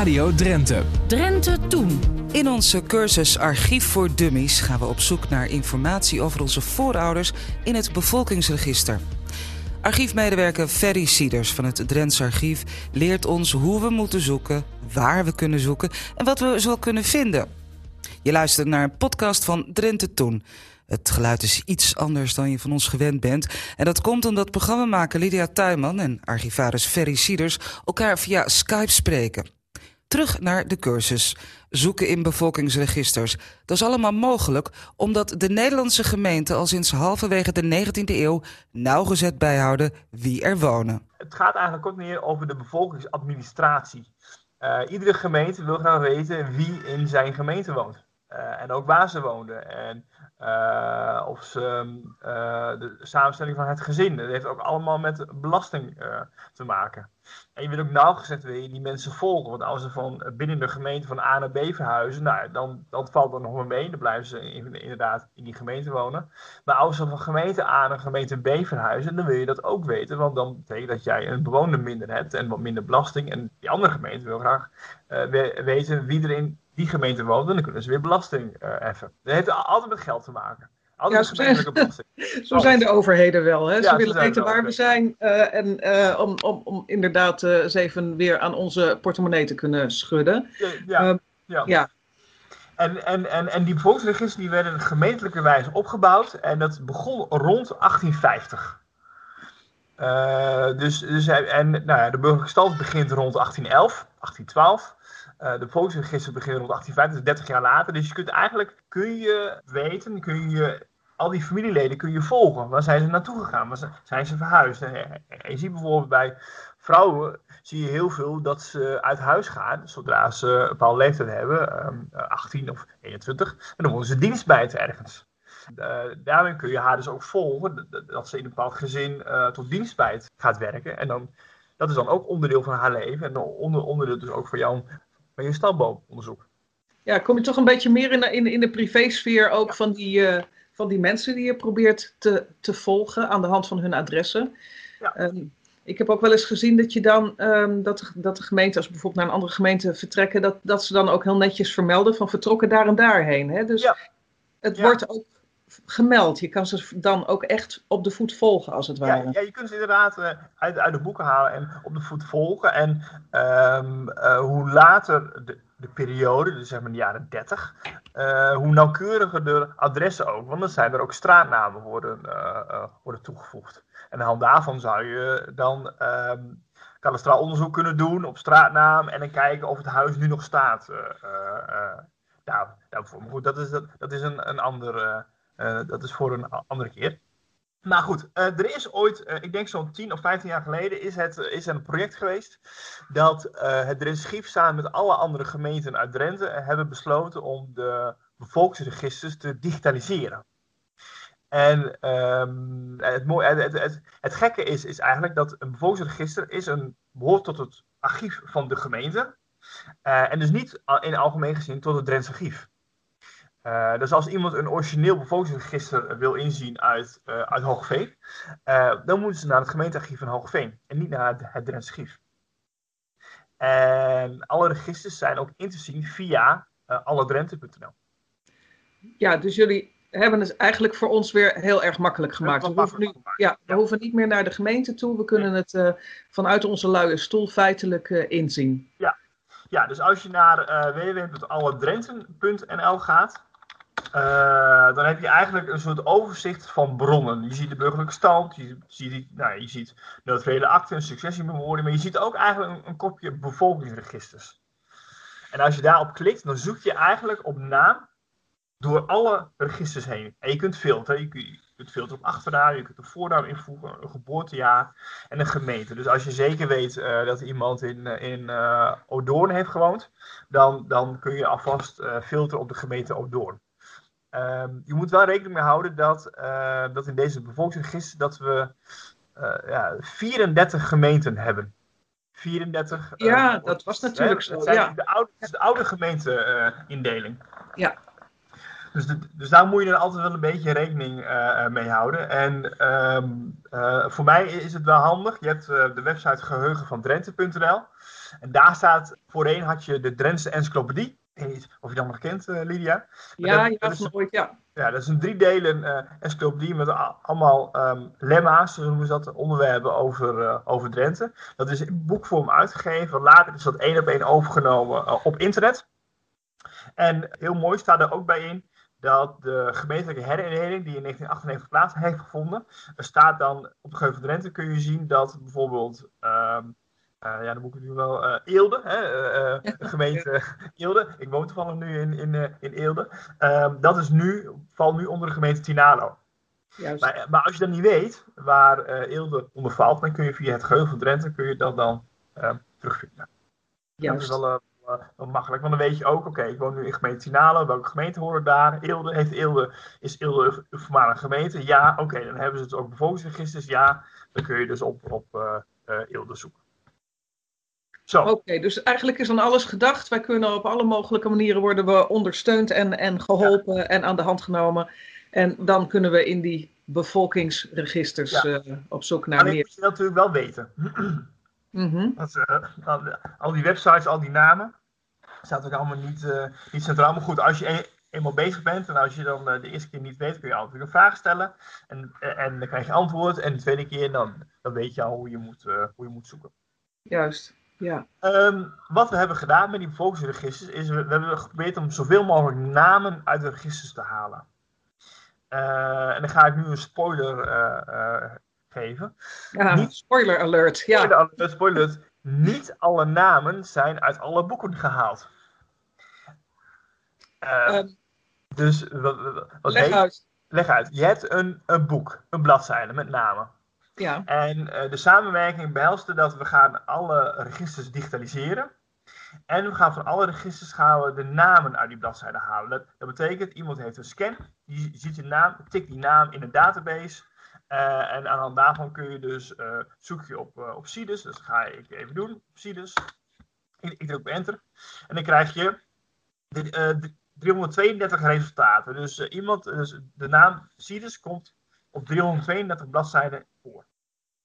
Radio Drenthe. Drenthe Toen. In onze cursus Archief voor Dummies gaan we op zoek naar informatie over onze voorouders in het bevolkingsregister. Archiefmedewerker Ferry Sieders van het Drents Archief leert ons hoe we moeten zoeken, waar we kunnen zoeken en wat we zo kunnen vinden. Je luistert naar een podcast van Drenthe Toen. Het geluid is iets anders dan je van ons gewend bent. En dat komt omdat programmamaker Lydia Tuinman en archivaris Ferry Sieders elkaar via Skype spreken. Terug naar de cursus. Zoeken in bevolkingsregisters. Dat is allemaal mogelijk omdat de Nederlandse gemeenten al sinds halverwege de 19e eeuw nauwgezet bijhouden wie er wonen. Het gaat eigenlijk ook meer over de bevolkingsadministratie. Uh, iedere gemeente wil graag weten wie in zijn gemeente woont. Uh, en ook waar ze woonden. En uh, of ze, uh, de samenstelling van het gezin. Dat heeft ook allemaal met belasting uh, te maken. En je wil ook nauwgezet wil je die mensen volgen. Want als ze van binnen de gemeente van A naar B verhuizen, nou, dan, valt dat nog maar mee. Dan blijven ze in, inderdaad in die gemeente wonen. Maar als ze van gemeente A naar gemeente B verhuizen, dan wil je dat ook weten. Want dan betekent dat jij een bewoner minder hebt en wat minder belasting. En die andere gemeente wil graag weten wie er in die gemeente woont, dan kunnen ze weer belasting uh, heffen. Dat heeft altijd met geld te maken. Altijd ja, zijn, belasting. zo zijn de overheden wel. Hè? Ze willen weten waar we zijn uh, en uh, om, om, om inderdaad eens even weer aan onze portemonnee te kunnen schudden. Ja, ja. ja. ja. En, en, en, en die bevolkingsregisters die werden gemeentelijke wijze opgebouwd en dat begon rond 1850. dus, dus en nou ja, de burgerlijke stand begint rond 1811, 1812. Uh, de volksregister begint rond 1850, dus 30 jaar later. Dus je kunt eigenlijk, kun je weten, kun je al die familieleden kun je volgen. Waar zijn ze naartoe gegaan? Waar zijn ze verhuisd? En je ziet bijvoorbeeld bij vrouwen, zie je heel veel dat ze uit huis gaan, zodra ze een bepaalde leeftijd hebben, um, 18 of 21, en dan worden ze dienstbijt ergens. Uh, daarmee kun je haar dus ook volgen, dat ze in een bepaald gezin tot dienstbijt gaat werken. En dan, dat is dan ook onderdeel van haar leven en onder, onderdeel dus ook voor jou je stamboomonderzoek. Ja, kom je toch een beetje meer in de, in, in de privésfeer ook van, die, uh, van die mensen die je probeert te, te volgen aan de hand van hun adressen. Ja. Um, ik heb ook wel eens gezien dat je dan, um, dat, de, dat de gemeente, als bijvoorbeeld naar een andere gemeente vertrekken, dat, dat ze dan ook heel netjes vermelden van vertrokken daar en daarheen. Hè? Dus ja. het wordt ook gemeld. Je kan ze dan ook echt op de voet volgen, als het ware. Ja, ja je kunt ze inderdaad uh, uit, uit de boeken halen en op de voet volgen. En um, uh, hoe later de, de, periode, dus zeg maar de jaren 30, uh, hoe nauwkeuriger de adressen ook. Want dan zijn er ook straatnamen worden, worden toegevoegd. En aan de hand daarvan zou je dan um, kadastraal onderzoek kunnen doen op straatnaam en dan kijken of het huis nu nog staat. nou, nou, goed, dat is, dat, dat is een, een ander dat is voor een andere keer. Maar goed, uh, er is ooit, uh, ik denk zo'n 10 of 15 jaar geleden, is, het, is een project geweest dat het Drentse Schief samen met alle andere gemeenten uit Drenthe hebben besloten om de bevolkingsregisters te digitaliseren. En um, het, het, het, het, gekke is, is eigenlijk dat een bevolkingsregister is een, behoort tot het archief van de gemeente. en dus niet in algemeen gezien tot het Drentse archief. Uh, dus als iemand een origineel bevolkingsregister wil inzien uit, uh, uit Hoogveen, uh, dan moeten ze naar het gemeentearchief van Hoogveen en niet naar het, het Drentse. En alle registers zijn ook in te zien via alledrenthe.nl. Ja, dus jullie hebben het eigenlijk voor ons weer heel erg makkelijk gemaakt. We hoeven, nu, ja, we hoeven niet meer naar de gemeente toe. We kunnen het vanuit onze luie stoel feitelijk inzien. Ja. ja, dus als je naar www.alledrenten.nl gaat, uh, dan heb je eigenlijk een soort overzicht van bronnen. Je ziet de burgerlijke stand, je ziet, nou, je ziet akten, een successiememorie, maar je ziet ook eigenlijk een, kopje bevolkingsregisters. En als je daarop klikt, dan zoek je eigenlijk op naam door alle registers heen. En je kunt filteren, je kunt, je kunt filteren op achternaam, je kunt een voornaam invoegen, een geboortejaar en een gemeente. Dus als je zeker weet uh, dat iemand in, in uh, Odoorn heeft gewoond, dan, dan kun je alvast filteren op de gemeente Odoorn. Um, je moet wel rekening mee houden dat, uh, dat in deze bevolkingsregister dat we uh, ja, 34 gemeenten hebben. 34. Ja, uh, dat was natuurlijk zo. Ja. De oude, de oude gemeenteindeling. ja. dus, dus daar moet je dan altijd wel een beetje rekening mee houden. En ehm, voor mij is het wel handig. Je hebt de website geheugen van Drenthe.nl. En daar staat, voorheen had je de Drentse encyclopedie. Of je dat nog kent, Lydia? Ja, dat, ja, dat is, ooit, ja. Ja, dat is een driedelen uh, encyclopedie met allemaal um, lemma's, zo noemen ze dat, onderwerpen over, uh, over Drenthe. Dat is in boekvorm uitgegeven. Later is dat één op één overgenomen uh, op internet. En heel mooi staat er ook bij in dat de gemeentelijke herindeling die in 1998 plaats heeft gevonden, er staat dan op de Geuvel Drenthe kun je zien dat bijvoorbeeld um, uh, ja, dan moet ik nu wel. Uh, Eelde, hè, uh, gemeente Eelde. Ik woon toevallig nu in, in, in Eelde. Ehm, dat is nu, valt nu onder de gemeente Tinalo. Maar, maar, als je dan niet weet waar Eelde onder valt, dan kun je via het geheugen van Drenthe kun je dat dan ehm, terugvinden. Juist. Dat is wel, wel makkelijk, want dan weet je ook, oké, ik woon nu in gemeente Tinalo, welke gemeente horen daar? Eelde, heeft Eelde, is Eelde een voormalige gemeente? Ja, oké, dan hebben ze het ook bevolkingsregisters, ja. Dan kun je dus op, op Eelde zoeken. Oké, dus eigenlijk is dan alles gedacht. Wij kunnen op alle mogelijke manieren worden we ondersteund en, en geholpen en aan de hand genomen. En dan kunnen we in die bevolkingsregisters uh, op zoek naar Alleen meer. moet je dat natuurlijk wel weten. mm dat, uh, al, die websites, al die namen, staat ook allemaal niet, uh, niet centraal. Maar goed, als je een, eenmaal bezig bent en als je dan de eerste keer niet weet, kun je altijd een vraag stellen. En, en dan krijg je antwoord. En de tweede keer, dan, dan weet je al hoe je moet, hoe je moet zoeken. Juist. Ja. Ehm, wat we hebben gedaan met die bevolkingsregisters is, we, we, hebben geprobeerd om zoveel mogelijk namen uit de registers te halen. Uh, en dan ga ik nu een spoiler uh, uh, geven. Ja, Niet, spoiler alert. Ja. Spoiler alert, spoiler alert. Niet alle namen zijn uit alle boeken gehaald. Um, dus wat, wat leg, uit. leg uit. Je hebt een, een boek, een bladzijde met namen. Ja. En uh, de samenwerking behelste dat we gaan alle registers digitaliseren. En we gaan van alle registers gaan we de namen uit die bladzijde halen. Dat, dat betekent, iemand heeft een scan, die ziet je naam, tikt die naam in een database. Uh, en aan de hand daarvan kun je dus uh, zoek je op, op. Dus dat ga ik even doen, CIDES. Ik, ik druk op enter. En dan krijg je de 332 resultaten. Dus iemand, dus de naam CIDES komt op 332 bladzijden voor.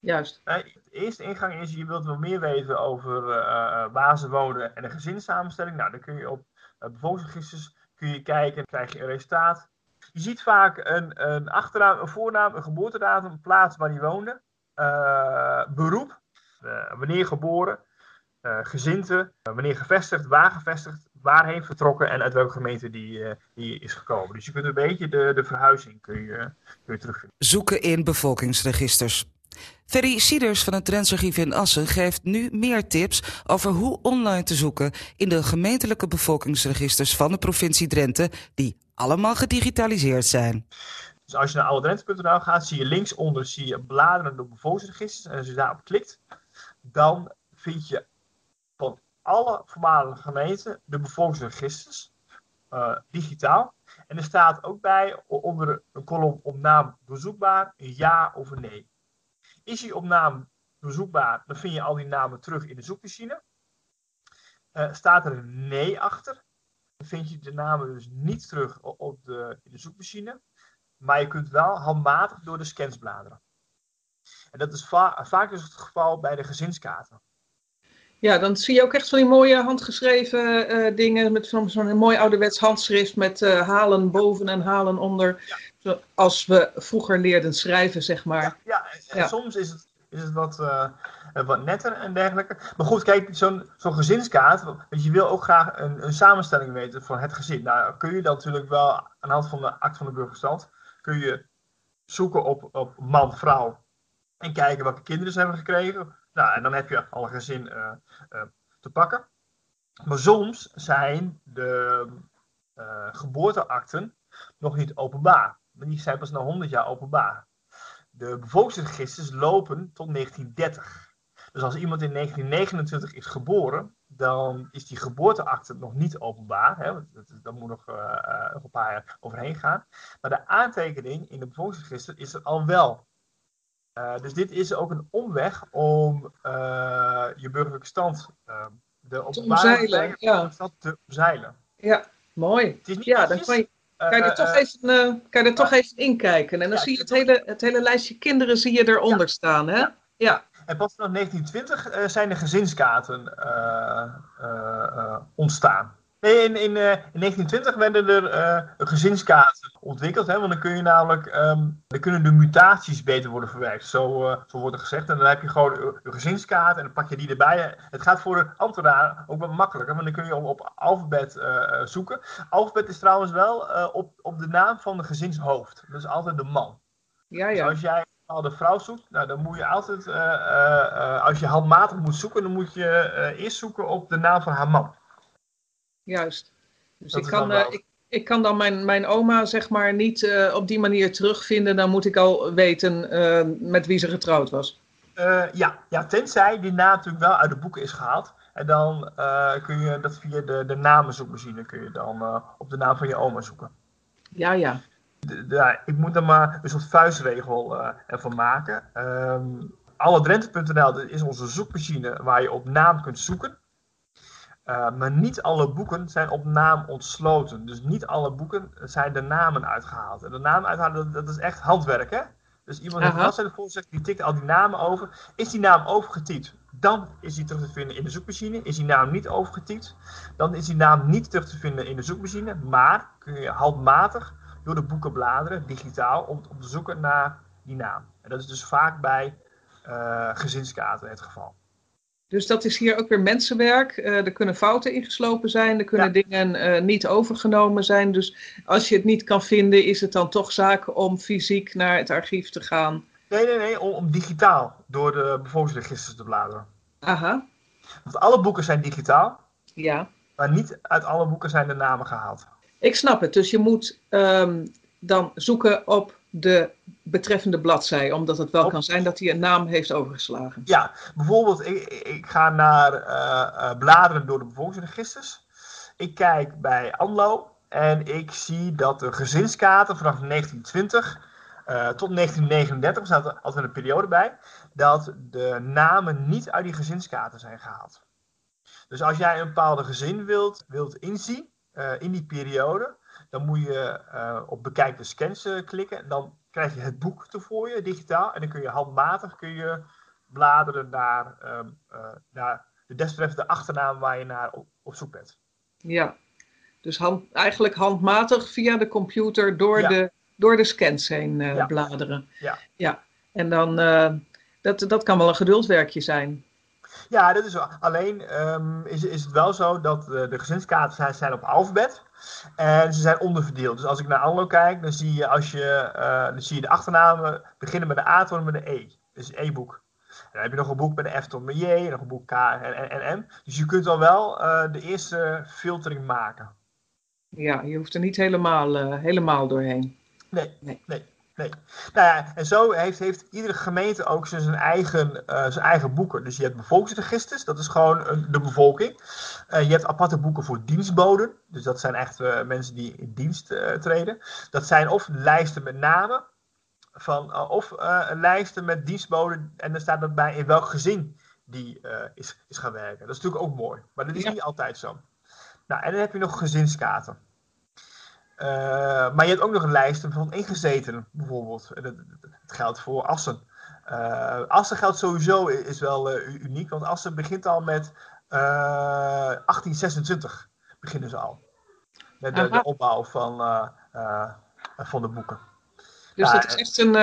Juist. Uh, de eerste ingang is, je wilt wel meer weten over uh, waar ze wonen en de gezinssamenstelling. Nou, dan kun je op uh, bevolkingsregisters kun je kijken en krijg je een resultaat. Je ziet vaak een, een achternaam, een voornaam, een geboortedatum, een plaats waar die woonde, beroep, wanneer geboren, gezinte, wanneer gevestigd, waar gevestigd, waarheen vertrokken en uit welke gemeente die, die is gekomen. Dus je kunt een beetje de, de verhuizing kun je, kun je terugvinden. Zoeken in bevolkingsregisters. Ferry Sieders van het Trendsarchief in Assen geeft nu meer tips over hoe online te zoeken in de gemeentelijke bevolkingsregisters van de provincie Drenthe, die allemaal gedigitaliseerd zijn. Dus als je naar ouddrenthe.nl gaat, zie je linksonder zie je bladerende bevolkingsregisters. En als je daarop klikt, dan vind je van alle voormalige gemeenten de bevolkingsregisters uh, digitaal. En er staat ook bij onder een kolom op naam bezoekbaar een ja of een nee. Is hij op naam bezoekbaar, dan vind je al die namen terug in de zoekmachine. Uh, staat er een nee achter, dan vind je de namen dus niet terug op de, in de zoekmachine. Maar je kunt wel handmatig door de scans bladeren. En dat is va vaak dus het geval bij de gezinskaarten. Ja, dan zie je ook echt van die mooie handgeschreven uh, dingen met zo'n mooi ouderwets handschrift met uh, halen boven en halen onder. Ja. Zoals we vroeger leerden schrijven, zeg maar. Ja, ja. en ja. soms is het, is het wat, uh, wat netter en dergelijke. Maar goed, kijk, zo'n zo'n gezinskaart, want je wil ook graag een, een, samenstelling weten van het gezin. Nou, kun je dan natuurlijk wel aan de hand van de act van de burgerstand, kun je zoeken op, op man, vrouw en kijken welke kinderen ze hebben gekregen nou, en dan heb je al een gezin uh, uh, te pakken. Maar soms zijn de uh, geboorteakten nog niet openbaar. Die zijn pas na 100 jaar openbaar. De bevolkingsregisters lopen tot 1930. Dus als iemand in 1929 is geboren, dan is die geboorteakte nog niet openbaar. Hè, dat, moet nog, uh, nog een paar jaar overheen gaan. Maar de aantekening in de bevolkingsregister is er al wel. Uh, dus dit is ook een omweg om uh, je burgerlijke stand, de openbare ja. stand te omzeilen. Ja, mooi. Het is niet ja, netjes, dan kan je... kan je er toch, even, kan je er toch even inkijken. En dan zie je het hele, het hele lijstje kinderen zie je eronder staan. Hè? Ja. En pas vanaf 1920 zijn de gezinskaarten ontstaan. Nee, in, in, uh, in 1920 werden er uh, gezinskaarten ontwikkeld. Hè, want dan kun je namelijk, um, dan kunnen de mutaties beter worden verwerkt. Zo, uh, zo wordt er gezegd. En dan heb je gewoon een gezinskaart en dan pak je die erbij. Het gaat voor de ambtenaar ook wat makkelijker. Want dan kun je op, op alfabet zoeken. Alfabet is trouwens wel op, op de naam van de gezinshoofd. Dus altijd de man. Ja, ja. Dus als jij al de vrouw zoekt, nou, dan moet je altijd, als je handmatig moet zoeken, dan moet je eerst zoeken op de naam van haar man juist. Dus ik kan, uh, ik, ik kan dan mijn, mijn oma zeg maar niet uh, op die manier terugvinden. Dan moet ik al weten uh, met wie ze getrouwd was. ja, ja, tenzij die naam natuurlijk wel uit de boeken is gehaald. En dan kun je dat via de, de namenzoekmachine kun je dan op de naam van je oma zoeken. Ja, ja. De, de, ik moet er maar een soort vuistregel ervan maken. Um, Alledrente.nl is onze zoekmachine waar je op naam kunt zoeken. Uh, maar niet alle boeken zijn op naam ontsloten. Dus niet alle boeken zijn de namen uitgehaald. En de namen uithalen, dat, is echt handwerk, hè? Dus iemand heeft een bladzijde vol die tikt al die namen over. Is die naam overgetypt, dan is die terug te vinden in de zoekmachine. Is die naam niet overgetypt, dan is die naam niet terug te vinden in de zoekmachine. Maar kun je handmatig door de boeken bladeren, digitaal, om, om te zoeken naar die naam. En dat is dus vaak bij uh, gezinskaarten het geval. Dus dat is hier ook weer mensenwerk. Uh, er kunnen fouten ingeslopen zijn, er kunnen dingen uh, niet overgenomen zijn. Dus als je het niet kan vinden, is het dan toch zaak om fysiek naar het archief te gaan? Nee, nee, nee, om, om digitaal door de bevolkingsregisters te bladeren. Aha. Want alle boeken zijn digitaal. Ja. Maar niet uit alle boeken zijn de namen gehaald. Ik snap het. Dus je moet um, dan zoeken op de betreffende bladzij, omdat het wel kan zijn dat hij een naam heeft overgeslagen. Ja, bijvoorbeeld, ik, ik ga naar uh, uh, bladeren door de bevolkingsregisters. Ik kijk bij ANLO en ik zie dat de gezinskaarten vanaf 1920 uh, tot 1939, er staat altijd een periode bij, dat de namen niet uit die gezinskaarten zijn gehaald. Dus als jij een bepaalde gezin wilt, wilt inzien in die periode, dan moet je uh, op bekijk de scans uh, klikken. Dan krijg je het boek te voor je, digitaal. En dan kun je handmatig kun je bladeren naar, um, uh, naar de desbetreffende achternaam waar je naar op, op zoek bent. Ja, dus hand, eigenlijk handmatig via de computer door, ja. de, door de scans heen ja. bladeren. Ja. ja. En dan, dat, dat kan wel een geduldwerkje zijn. Ja, dat is wel. Alleen um, is, is het wel zo dat de, de gezinskaarten zijn, zijn op alfabet. En ze zijn onderverdeeld. Dus als ik naar Anlo kijk, dan zie je, als je, uh, dan zie je de achternamen beginnen met de A tot met de E. Dus E-boek. Dan heb je nog een boek met de F tot met J, nog een boek K en, en, en M. Dus je kunt al wel uh, de eerste filtering maken. Ja, je hoeft er niet helemaal, uh, helemaal doorheen. Nee, nee. nee. Nee. Nou ja, en zo heeft, heeft iedere gemeente ook zijn eigen, uh, zijn eigen boeken. Dus je hebt bevolkingsregisters, dat is gewoon de bevolking. Uh, je hebt aparte boeken voor dienstboden. Dus dat zijn echt mensen die in dienst treden. Dat zijn of lijsten met namen, van, of lijsten met dienstboden. En dan staat erbij in welk gezin die is, is gaan werken. Dat is natuurlijk ook mooi, maar dat is ja. niet altijd zo. Nou, en dan heb je nog gezinskaarten. Uh, maar je hebt ook nog een lijst van ingezetenen, bijvoorbeeld. Dat, dat, geldt voor Assen. Uh, Assen geldt sowieso, is wel uh, uniek, want Assen begint al met 1826. Beginnen ze al. Met de, de opbouw van, van de boeken. Dus dat, is echt een,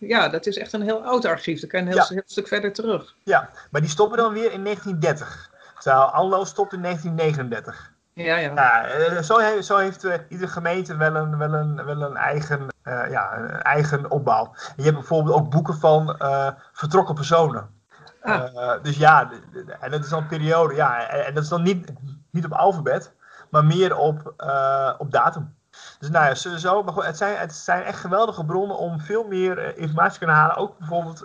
ja, dat is echt een heel oud archief. Dan kan je een heel, ja. heel stuk verder terug. Ja, maar die stoppen dan weer in 1930. Terwijl Anlo stopt in 1939. Ja, ja. ja zo, heeft, zo heeft uh, iedere gemeente wel een, wel een, wel een, eigen, uh, ja, een eigen opbouw. je hebt bijvoorbeeld ook boeken van uh, vertrokken personen. Ah. dus ja, en dat is dan een periode, ja, en dat is dan niet, niet op alfabet, maar meer op, op datum. Dus nou ja, sowieso, maar goed, het, zijn, het zijn echt geweldige bronnen om veel meer informatie te kunnen halen. Ook bijvoorbeeld,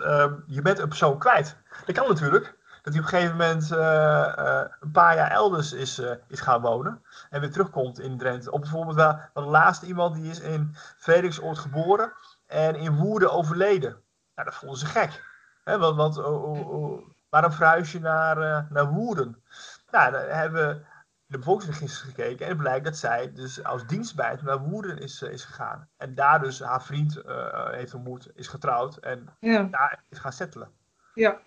je bent een persoon kwijt. Dat kan natuurlijk dat hij op een gegeven moment uh, uh, een paar jaar elders is, uh, is gaan wonen. En weer terugkomt in Drenthe. Of bijvoorbeeld wel, wel de laatste iemand die is in Frederiksoord geboren en in Woerden overleden. Nou, dat vonden ze gek. Hè, want, want oh, oh, oh, waarom verhuis je naar, naar Woerden? Nou, daar hebben de bevolkingsregister gekeken en het blijkt dat zij dus als dienstbijt naar Woerden is, is gegaan. En daar dus haar vriend heeft ontmoet, is getrouwd en ja. daar is gaan settelen. Ja,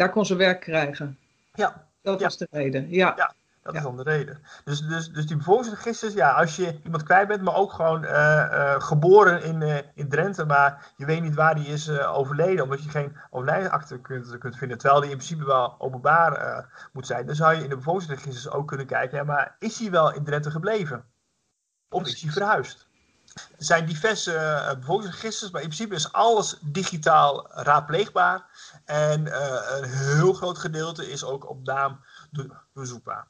daar kon ze werk krijgen. Ja. Dat was de reden, ja. ja. Dat is dan de reden. Dus, dus, dus die bevolkingsregisters, ja, als je iemand kwijt bent, maar ook gewoon uh, uh, geboren in, uh, in Drenthe, maar je weet niet waar die is overleden, omdat je geen overlijdensakte kunt, kunt vinden, terwijl die in principe wel openbaar moet zijn, dan zou je in de bevolkingsregisters ook kunnen kijken, ja, maar is hij wel in Drenthe gebleven? Of is hij verhuisd? Er zijn diverse bevolkingsregisters, maar in principe is alles digitaal raadpleegbaar. En een heel groot gedeelte is ook op naam doorzoekbaar.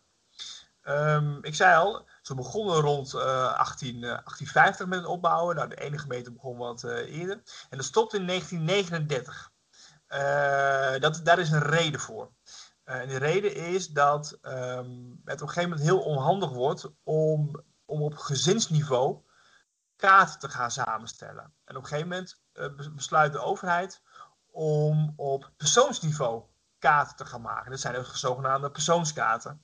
Um, ik zei al, ze begonnen rond uh, 18, uh, 1850 met het opbouwen. Nou, de ene gemeente begon wat uh, eerder. En dat stopte in 1939. Uh, dat, daar is een reden voor. en de reden is dat um, het op een gegeven moment heel onhandig wordt om, om op gezinsniveau kaarten te gaan samenstellen. En op een gegeven moment besluit de overheid om op persoonsniveau kaarten te gaan maken. Dat zijn de zogenaamde persoonskaarten.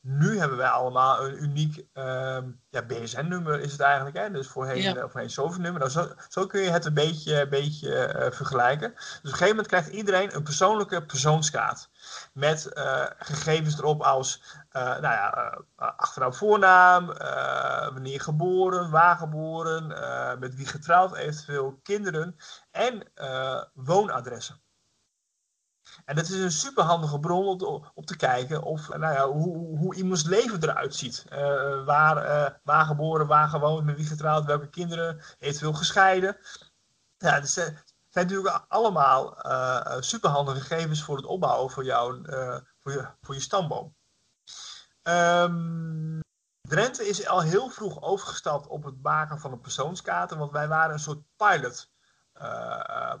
Nu hebben wij allemaal een uniek um, ja, BSN-nummer is het eigenlijk. Hè? Dus voorheen, ja. voorheen zoveel nummer. Nou, zo, zo, kun je het een beetje, beetje uh, vergelijken. Dus op een gegeven moment krijgt iedereen een persoonlijke persoonskaart. Met uh, gegevens erop als nou ja, achternaam voornaam, wanneer geboren, waar geboren, met wie getrouwd, eventueel kinderen en woonadressen. En dat is een superhandige bron om op te kijken of, nou ja, hoe, hoe iemands leven eruit ziet. Uh, waar, uh, waar geboren, waar gewoond, met wie getrouwd, welke kinderen, eventueel gescheiden. Ja, het zijn natuurlijk allemaal uh, superhandige gegevens voor het opbouwen voor, jou, voor, je, voor je stamboom. Um, Drenthe is al heel vroeg overgestapt op het maken van een persoonskaart, want wij waren een soort pilot,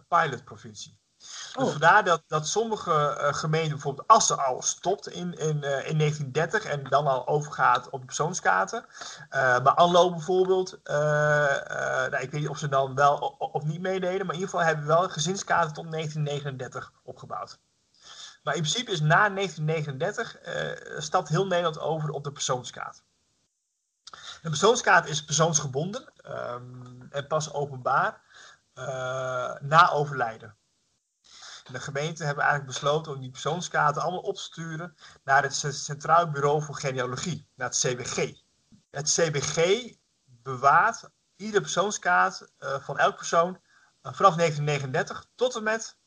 pilotprovincie. Dus oh. vandaar dat, dat sommige uh, gemeenten, bijvoorbeeld Assen, al stopt in, in, uh, in 1930 en dan al overgaat op persoonskaarten. Uh, maar Anlo bijvoorbeeld, nou, ik weet niet of ze dan wel of niet meededen, maar in ieder geval hebben we wel gezinskaarten tot 1939 opgebouwd. Maar in principe is na 1939 stapt heel Nederland over op de persoonskaart. De persoonskaart is persoonsgebonden um, en pas openbaar na overlijden de gemeenten hebben eigenlijk besloten om die persoonskaarten allemaal op te sturen naar het Centraal Bureau voor Genealogie, naar het CBG. Het CBG bewaart iedere persoonskaart uh, van elk persoon vanaf 1939 tot en met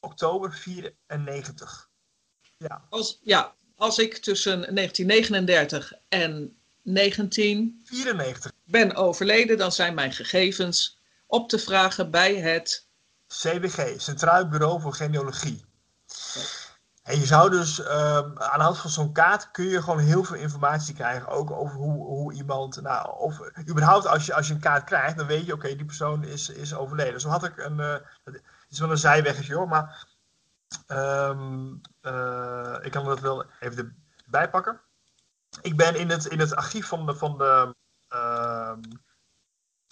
oktober 94. Ja. Als, ja, als ik tussen 1939 en 1994 ben overleden, dan zijn mijn gegevens op te vragen bij het CBG, Centraal Bureau voor Genealogie. En je zou dus um, aan de hand van zo'n kaart kun je gewoon heel veel informatie krijgen. Ook over hoe, hoe iemand. Nou, of überhaupt als je, als je een kaart krijgt, dan weet je, oké, die persoon is, is overleden. Zo had ik een. Uh, het is wel een zijweggetje hoor, maar. Um, uh, ik kan dat wel even erbij pakken. Ik ben in het, in het archief van de. Van de uh,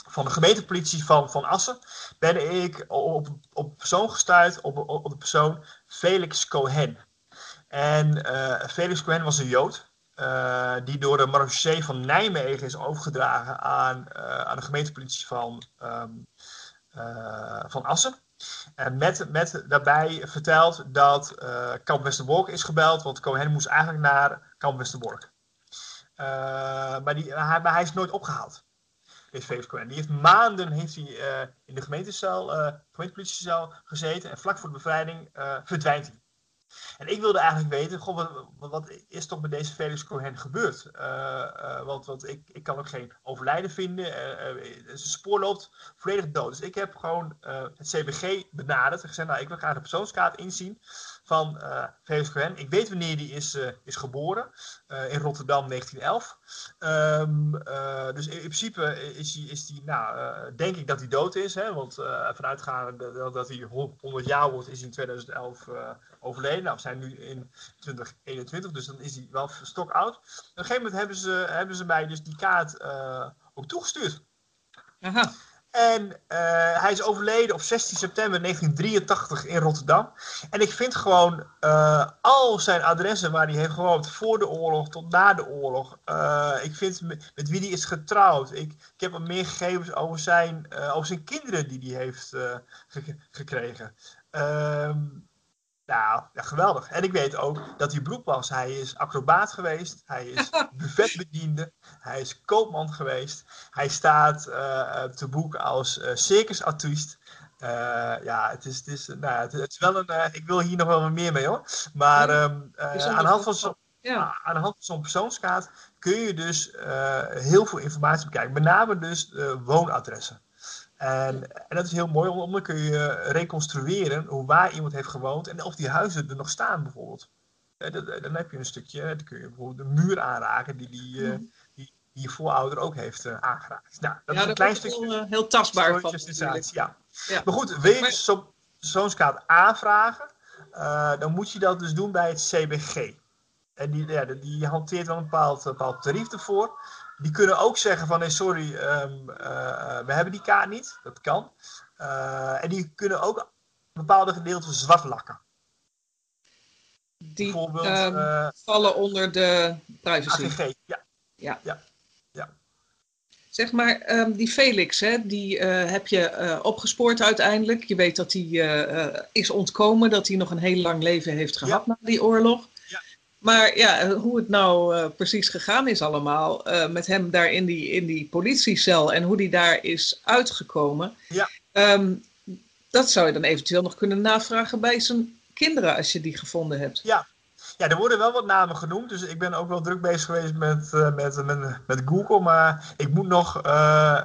van de gemeentepolitie van, van Assen ben ik op, op persoon gestuurd, op, op de persoon Felix Cohen. En uh, Felix Cohen was een Jood, uh, die door de marechaussee van Nijmegen is overgedragen aan, uh, aan de gemeentepolitie van, um, van Assen. En met, met daarbij verteld dat Kamp Westerbork is gebeld, want Cohen moest eigenlijk naar Kamp Westerbork. maar, die, hij, hij is nooit opgehaald is Felix Cohen. Die heeft maanden heeft hij, uh, in de gemeentecel, uh, gemeentepolitiecel gezeten. En vlak voor de bevrijding uh, verdwijnt hij. En ik wilde eigenlijk weten, goh, wat, is toch met deze Felix Cohen gebeurd? want want ik, ik kan ook geen overlijden vinden. zijn spoor loopt volledig dood. Dus ik heb gewoon het CBG benaderd en gezegd, nou, ik wil graag de persoonskaart inzien van uh. Ik weet wanneer die is, uh, is geboren, uh, in Rotterdam 1911. Um, dus in, in, principe is die, is die nou, denk ik dat hij dood is, hè, want vanuitgaande dat, dat hij 100 jaar wordt, is hij in 2011 overleden. Nou, we zijn nu in 2021, dus dan is hij wel stok oud. Op een gegeven moment hebben ze, hebben ze mij dus die kaart ook toegestuurd. Aha. En eh, hij is overleden op 16 september 1983 in Rotterdam. En ik vind gewoon uh, al zijn adressen waar hij heeft gewoond, voor de oorlog tot na de oorlog. Uh, ik vind met, wie hij is getrouwd. Ik, ik heb meer gegevens over zijn, over zijn kinderen die hij heeft ge gekregen. Ehm, nou, ja, geweldig. En ik weet ook dat hij broek was. Hij is acrobaat geweest. Hij is buffetbediende. Hij is koopman geweest. Hij staat uh, te boek als uh, circusartiest. Uh, ja, het is, het, is, nou, het, het is wel een. ik wil hier nog wel wat meer mee hoor. Maar um, aan de hand van zo'n ja. aan de hand van zo'n persoonskaart kun je dus heel veel informatie bekijken. Met name dus woonadressen. En, en, dat is heel mooi, omdat dan kun je reconstrueren hoe waar iemand heeft gewoond en of die huizen er nog staan bijvoorbeeld. Dan heb je een stukje, dan kun je bijvoorbeeld een muur aanraken die die, mhm. die, die je voorouder ook heeft aangeraakt. Nou, dat ja, is een klein stukje. Heel, heel tastbaar van. Ja. ja. Maar goed, wil je zo'n persoonskaart aanvragen, uh, dan moet je dat dus doen bij het CBG. En die, ja, die hanteert wel een bepaald, bepaald tarief ervoor. Die kunnen ook zeggen van nee, sorry, um, uh, we hebben die kaart niet. Dat kan. Uh, en die kunnen ook bepaalde gedeelten zwart lakken. Die um, uh, vallen onder de privacy. Ja. Ja. ja. ja. Zeg maar, um, die Felix, hè, die heb je opgespoord uiteindelijk. Je weet dat hij is ontkomen, dat hij nog een heel lang leven heeft gehad ja. na die oorlog. Maar ja, hoe het nou uh, precies gegaan is allemaal, uh, met hem daar in die, in die politiecel en hoe die daar is uitgekomen, ja. Um, dat zou je dan eventueel nog kunnen navragen bij zijn kinderen als je die gevonden hebt. Ja, ja, er worden wel wat namen genoemd, dus ik ben ook wel druk bezig geweest met, uh, met, met, met Google. Maar ik moet nog uh,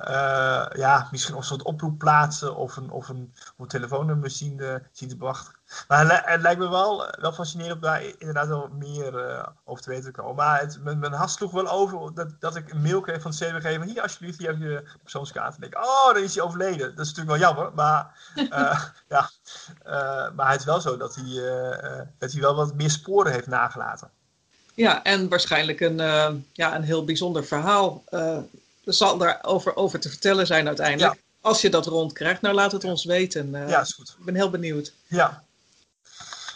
uh, ja, misschien een soort oproep plaatsen of een, of een, of een telefoonnummer zien, zien te bewachten. Maar het, lijkt me wel, wel fascinerend om daar inderdaad wel meer uh, over te weten te komen. Maar het, mijn, mijn hart sloeg wel over dat, dat ik een mail kreeg van het CWG van hier alsjeblieft, hier heb je persoonskaart. En ik oh, dan is hij overleden. Dat is natuurlijk wel jammer, maar, uh, ja, uh, maar het is wel zo dat hij, dat hij wel wat meer sporen heeft nagelaten. Ja, en waarschijnlijk een, ja, een heel bijzonder verhaal. er zal daarover over te vertellen zijn uiteindelijk. Ja. Als je dat rondkrijgt, nou laat het ons weten. ja, is goed. Ik ben heel benieuwd. Ja,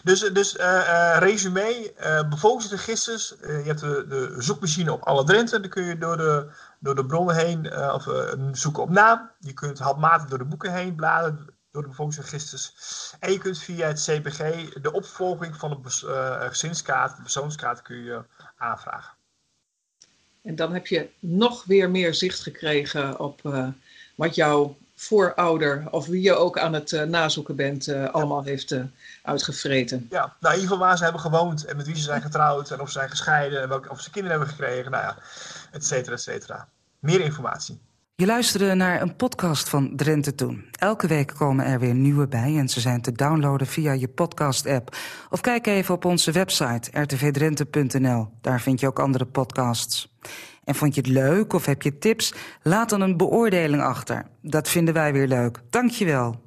dus, dus uh, uh, resume, uh, bevolkingsregisters. je hebt de, de, zoekmachine op alle Drenthe. Dan kun je door de, door de bronnen heen of, zoeken op naam. Je kunt handmatig door de boeken heen bladeren door de bevolkingsregisters. En je kunt via het CPG de opvolging van de gezinskaart, de persoonskaart, kun je aanvragen. En dan heb je nog weer meer zicht gekregen op wat jouw voorouder of wie je ook aan het uh, nazoeken bent, uh, allemaal heeft uh, uitgevreten. Ja, nou in ieder geval waar ze hebben gewoond en met wie ze zijn getrouwd en of ze zijn gescheiden en welke, of ze kinderen hebben gekregen, nou ja, et cetera, et cetera. Meer informatie. Je luisterde naar een podcast van Drenthe Toen. Elke week komen er weer nieuwe bij en ze zijn te downloaden via je podcast-app. Of kijk even op onze website rtvdrenthe.nl. Daar vind je ook andere podcasts. En vond je het leuk of heb je tips? Laat dan een beoordeling achter. Dat vinden wij weer leuk. Dankjewel.